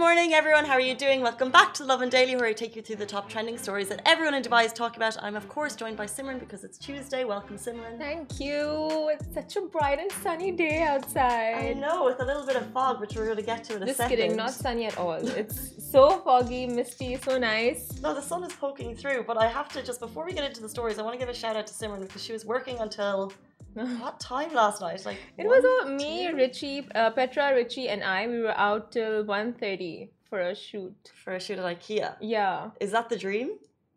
Good morning, everyone. How are you doing? Welcome back to Lovin Daily, where I take you through the top trending stories that everyone in Dubai is talking about. I'm, of course, joined by Simran because it's Tuesday. Welcome, Simran. Thank you. It's such a bright and sunny day outside. I know, with a little bit of fog, which we're going to get to in a Just second. kidding, not sunny at all. It's so foggy, misty, so nice. No, the sun is poking through, but I have to just before we get into the stories, I want to give a shout out to Simran because she was working until what time last night? Like It was all me, two? Richie, uh, Petra, Richie, and I. We were out till 1.30 for a shoot. for a shoot at IKEA. Yeah. Is that the dream?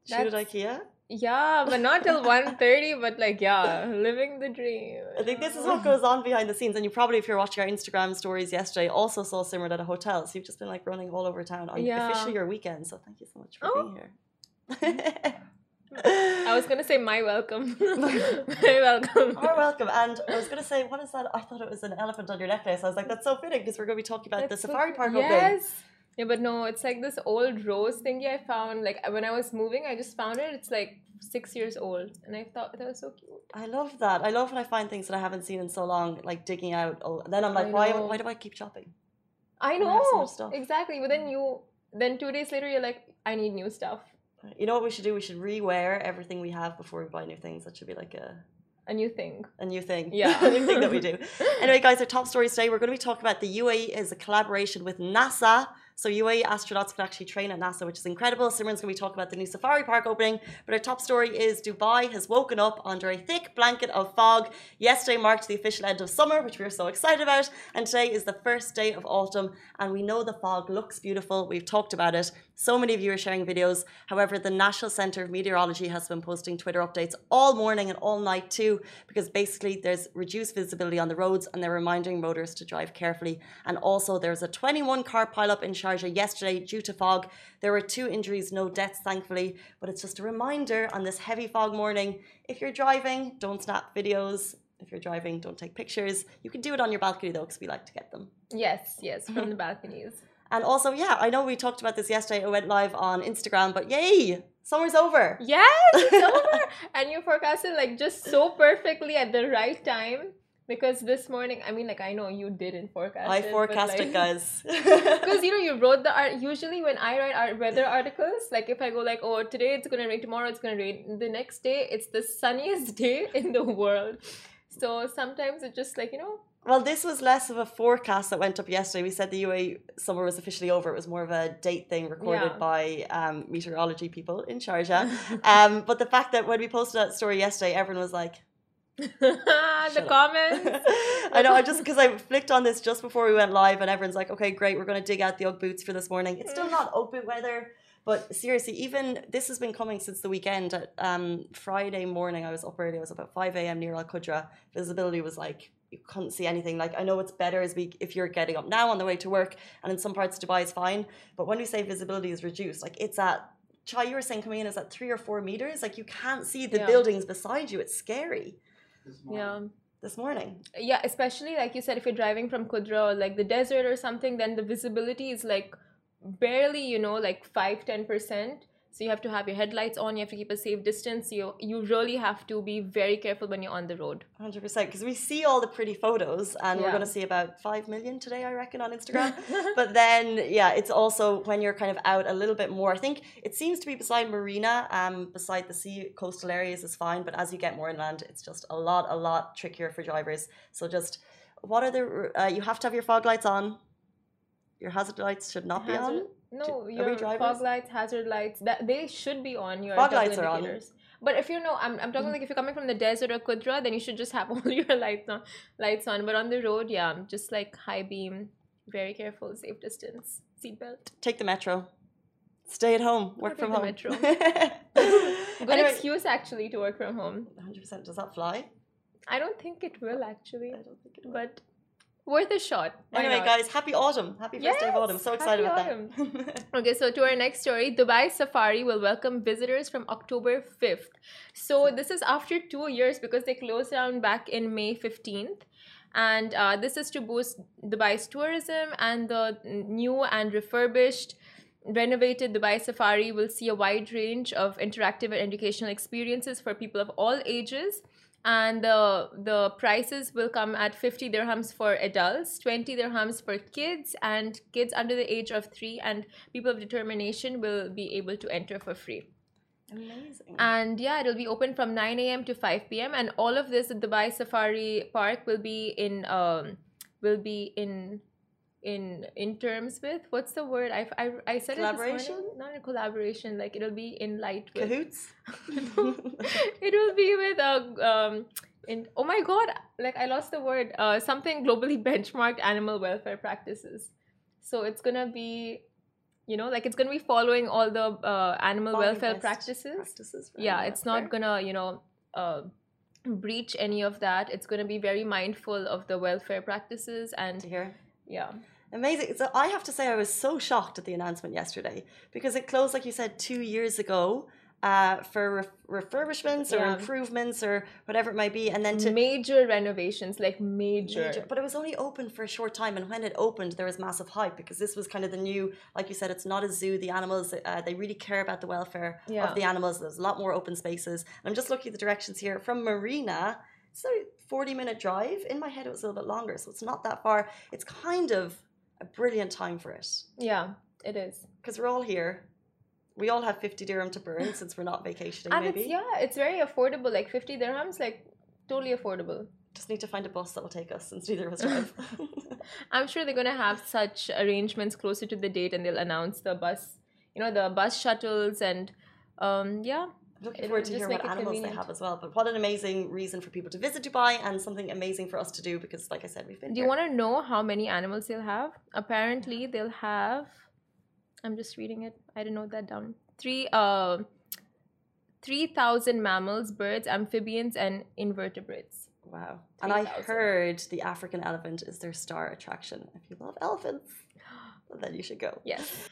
Shoot at That's- IKEA. Yeah, but not till 1.30, but like, yeah, living the dream. I think this is what goes on behind the scenes, and you probably, if you're watching our Instagram stories yesterday, also saw Simran at a hotel. So you've just been like running all over town on Yeah. officially your weekend. So thank you so much for Oh. being here. I was gonna say my welcome. my welcome. You're welcome. And I was going to say, what is that? I thought it was an elephant on your necklace. I was like, that's so fitting because we're going to be talking about That's the so safari park opening. Yes. Yeah, but no, it's like this old rose thingy I found. Like uh, when I was moving, I just found it. It's like six years old, and I thought that was so cute. I love that. I love when I find things that I haven't seen in so long, like digging out. Then I'm like, why? Why do I keep shopping? I When I so know exactly. But then you, then two days later, you're like, I need new stuff, You know what we should do? We should rewear everything we have before we buy new things. That should be like a, a new thing. a new thing. Yeah. a new thing that we do. Anyway, guys, our top stories today. We're going to be talking about the UAE is a collaboration with NASA. So UAE astronauts can actually train at NASA, which is incredible. Simran's going to be talking about the new safari park opening. But our top story is Dubai has woken up under a thick blanket of fog. Yesterday marked the official end of summer, which we are so excited about. And today is the first day of autumn. And we know the fog looks beautiful. We've talked about it. So many of you are sharing videos. However, the National Centre of Meteorology has been posting Twitter updates all morning and all night too, because basically there's reduced visibility on the roads and they're reminding motorists to drive carefully. And also, there's a 21 car pileup in Sharjah yesterday due to fog. There were two injuries, no deaths, thankfully. But it's just a reminder on this heavy fog morning if you're driving, don't snap videos. If you're driving, don't take pictures. You can do it on your balcony though, because we like to get them. Yes, yes, from the balconies. And also, yeah, I know we talked about this yesterday. It went live on Instagram, but yay, summer's over. Yes, it's over, and you forecasted like just so perfectly at the right time. Because this morning, I mean, like I know you didn't forecast. I it, but, forecasted, like, guys. Because you know you wrote the art. Usually when I write art, weather articles, like if I go like, oh today it's gonna rain, tomorrow it's gonna rain, the next day it's the sunniest day in the world. So sometimes it's just like you know. Well, this was less of a forecast that went up yesterday. We said the UAE summer was officially over. It was more of a date thing recorded Yeah. by um, meteorology people in Sharjah. um, but the fact that when we posted that story yesterday, everyone was like, the comments. I know, I just because I flicked on this just before we went live, and everyone's like, okay, great, we're going to dig out the Ugg boots for this morning. It's still not open weather, but seriously, even this has been coming since the weekend. At, um, Friday morning, I was up early, I was up at 5 a.m. near Al Qudra. Visibility was like, you can't see anything. Like, I know it's better as we, if you're getting up now on the way to work, and in some parts of Dubai is fine, but when we say visibility is reduced, like it's at Chai, you were saying coming in is at three or four meters. Like you can't see the Yeah. buildings beside you. It's scary. yeah. This morning. Yeah, especially like you said, if you're driving from Qudra or like the desert or something, then the visibility is like barely, you know, like 5 10%. So you have to have your headlights on, you have to keep a safe distance. You you really have to be very careful when you're on the road. Hundred percent, because we see all the pretty photos, and we're going to see about five million today, I reckon, on Instagram. but then, yeah, it's also when you're kind of out a little bit more. I think it seems to be beside Marina, um, beside the sea, coastal areas is fine, but as you get more inland, it's just a lot, a lot trickier for drivers. So just, what are the? Uh, you have to have your fog lights on. Your hazard lights should not be on. No, we your fog lights, hazard lights, that they should be on your Fog lights are on. indicators. But if you know, I'm, I'm talking mm. like if you're coming from the desert or Qudra, then you should just have all your lights on. Lights on. But on the road, yeah, just like high beam, very careful, safe distance, seatbelt. Take the metro. Stay at home. Work from home. metro. Good Anyway- excuse actually to work from home. 100%. Does that fly? I don't think it will actually, I don't think it will. but worth a shot. Why Anyway, not? guys, happy autumn. Happy first day of autumn. So excited about that. Okay, so to our next story, Dubai Safari will welcome visitors from October 5th. So this is after two years because they closed down back in May 15th. And uh, this is to boost Dubai's tourism and the new and refurbished renovated Dubai Safari will see a wide range of interactive and educational experiences for people of all ages. And the the prices will come at 50 dirhams for adults, 20 dirhams for kids, and kids under the age of three and people of determination will be able to enter for free. Amazing. And yeah, it'll be open from 9 a.m. to 5 p.m. And all of this at Dubai Safari Park will be in um will be in in in terms with what's the word? I I, I said Collaboration? it this morning. Not in collaboration like it'll be in light with Cahoots? it will be with a um in oh my god like I lost the word uh something globally benchmarked animal welfare practices. So it's gonna be you know like it's gonna be following all the uh, animal Following welfare practices. practices yeah animal it's not gonna you know uh, breach any of that. It's gonna be very mindful of the welfare practices to and yeah Amazing. So I have to say, I was so shocked at the announcement yesterday because it closed, like you said, two years ago uh, for re- refurbishments or Yeah. improvements or whatever it might be, and then to major renovations like major, major- But it was only open for a short time, and when it opened, there was massive hype because this was kind of the new, like you said, it's not a zoo. The animals, uh, they really care about the welfare Yeah. of the animals. There's a lot more open spaces. And I'm just looking at the directions here from Marina. It's a 40 minute drive. In my head, it was a little bit longer, so it's not that far. It's kind of a brilliant time for it yeah it is because we're all here. We all have 50 dirham to burn since we're not vacationing, and maybe. it's yeah it's very affordable like 50 dirhams like totally affordable Just need to find a bus that will take us since neither of us drive. i'm sure they're gonna have such arrangements closer to the date and they'll announce the bus you know the bus shuttles and um yeah Looking forward to hear what animals they have as well. But what an amazing reason for people to visit Dubai and something amazing for us to do because, like I said, we've been Do you want to know how many animals they'll have? Apparently, they'll have. I'm just reading it. I didn't note that down. Three, uh, three thousand mammals, birds, amphibians, and invertebrates. Wow. And I 3,000. heard the African elephant is their star attraction. If you love elephants, then you should go. Yes.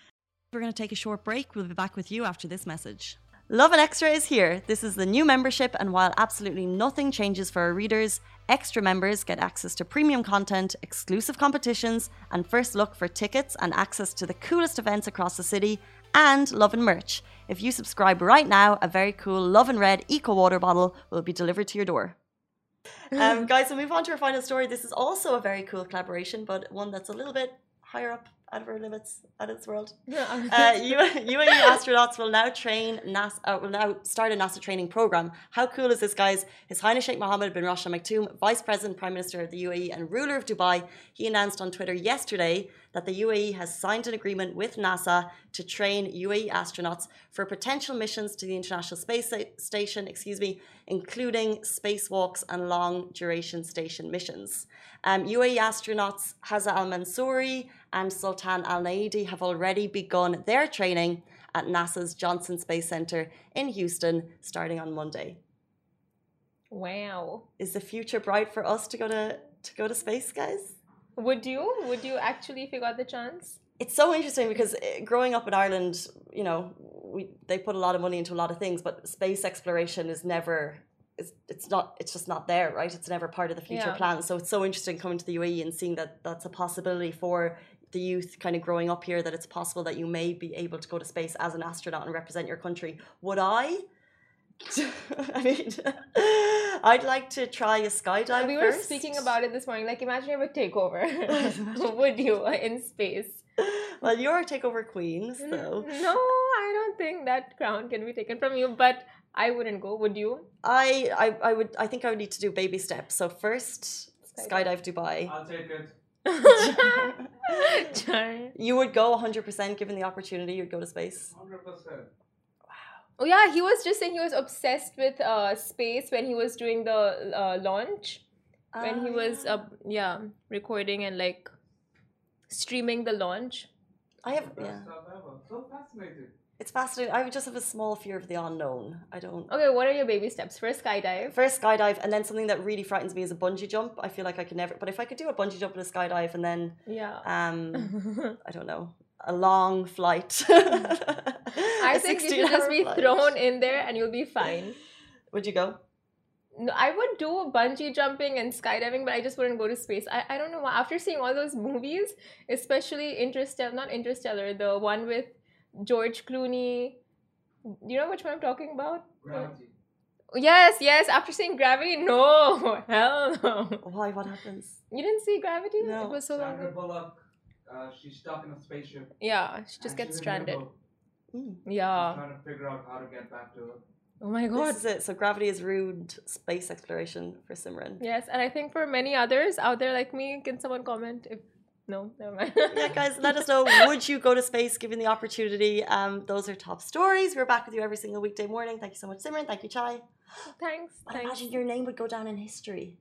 We're going to take a short break. We'll be back with you after this message. Lovin Extra is here. This is the new membership, and while absolutely nothing changes for our readers, extra members get access to premium content, exclusive competitions, and first look for tickets and access to the coolest events across the city, and Lovin merch. If you subscribe right now, a very cool Lovin Red Eco Water bottle will be delivered to your door. Um, guys, we'll move on to our final story. This is also a very cool collaboration, but one that's a little bit higher up out of our limits, out of this world. Uh, UAE astronauts will now train NASA. Uh, will now start a NASA training program. How cool is this, guys? His Highness Sheikh Mohammed bin Rashid Al Maktoum, Vice President, Prime Minister of the UAE, and ruler of Dubai, he announced on Twitter yesterday that the UAE has signed an agreement with NASA to train UAE astronauts for potential missions to the International Space Station. Excuse me, including spacewalks and long duration station missions. Um, UAE astronauts Hazza Al Mansouri and Sultan Al Neyadi have already begun their training at NASA's Johnson Space Center in Houston starting on Monday. wow. Is the future bright for us to go to to go to space, guys? Would you? Would you actually, if you got the chance? It's so interesting because uh, growing up in Ireland, you know, we they put a lot of money into a lot of things, but space exploration is never it's, it's not it's just not there, right? It's never part of the future Yeah. plans. So it's so interesting coming to the UAE and seeing that that's a possibility for the youth kind of growing up here that it's possible that you may be able to go to space as an astronaut and represent your country. Would I? I mean, I'd like to try a skydive. we were first. speaking about it this morning. Like, imagine you have a takeover. Would you in space? Well, you're a takeover queen, so No, I don't think that crown can be taken from you. But I wouldn't go. Would you? I, I, I would. I think I would need to do baby steps. So first, Skydive. skydive Dubai. I'll take it. You would go 100% given the opportunity. You'd go to space. 100%. Oh yeah, he was just saying he was obsessed with uh, space when he was doing the uh, launch. When he Ah, was yeah. uh, yeah recording and like streaming the launch. I have. Best Yeah, stuff ever. So fascinating. it's fascinating. I would just have a small fear of the unknown. I don't. Okay, what are your baby steps? First skydive. First skydive, and then something that really frightens me is a bungee jump. I feel like I could never. But if I could do a bungee jump and a skydive, and then Yeah. um, I don't know, a long flight. I think you should just be thrown in there and you'll be fine. Would you go? No, I would do bungee jumping and skydiving, but I just wouldn't go to space. I, I don't know why. After seeing all those movies, especially Interstellar, not Interstellar, the one with George Clooney. Do you know which one I'm talking about? Gravity. Yes, yes. After seeing Gravity, no, hell no. Why? What happens? You didn't see Gravity? No. It was so Sandra ago. Bullock, uh, she's stuck in a spaceship. Yeah, she just gets she's in stranded. Limbo. Mm. Yeah. She's trying to figure out how to get back to Earth. Oh my god. This is it. So gravity has ruined space exploration for Simran. Yes, and I think for many others out there like me, can someone comment if no, never mind. yeah, guys, let us know. Would you go to space given the opportunity? Um, those are top stories. We're back with you every single weekday morning. Thank you so much, Simran. Thank you, Chai. Thanks. I Thanks. imagine your name would go down in history.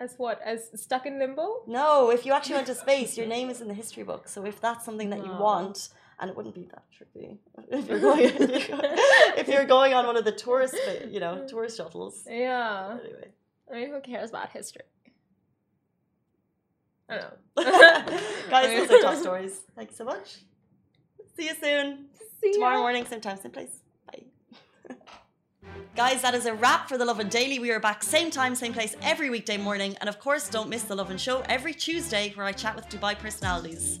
As what? As stuck in limbo? No, if you actually went to space, your name is in the history book. So if that's something that you No. want, and it wouldn't be that tricky if you're going, if you're going on one of the tourist, you know, tourist shuttles. Yeah. Anyway. I mean, who cares about history? I don't know. Guys, those are top stories. Thank you so much. See you soon. See you. Tomorrow ya. morning, same time, same place. Bye. Guys, that is a wrap for the Lovin Daily. We are back same time, same place every weekday morning. And of course, don't miss the Lovin Show every Tuesday where I chat with Dubai personalities.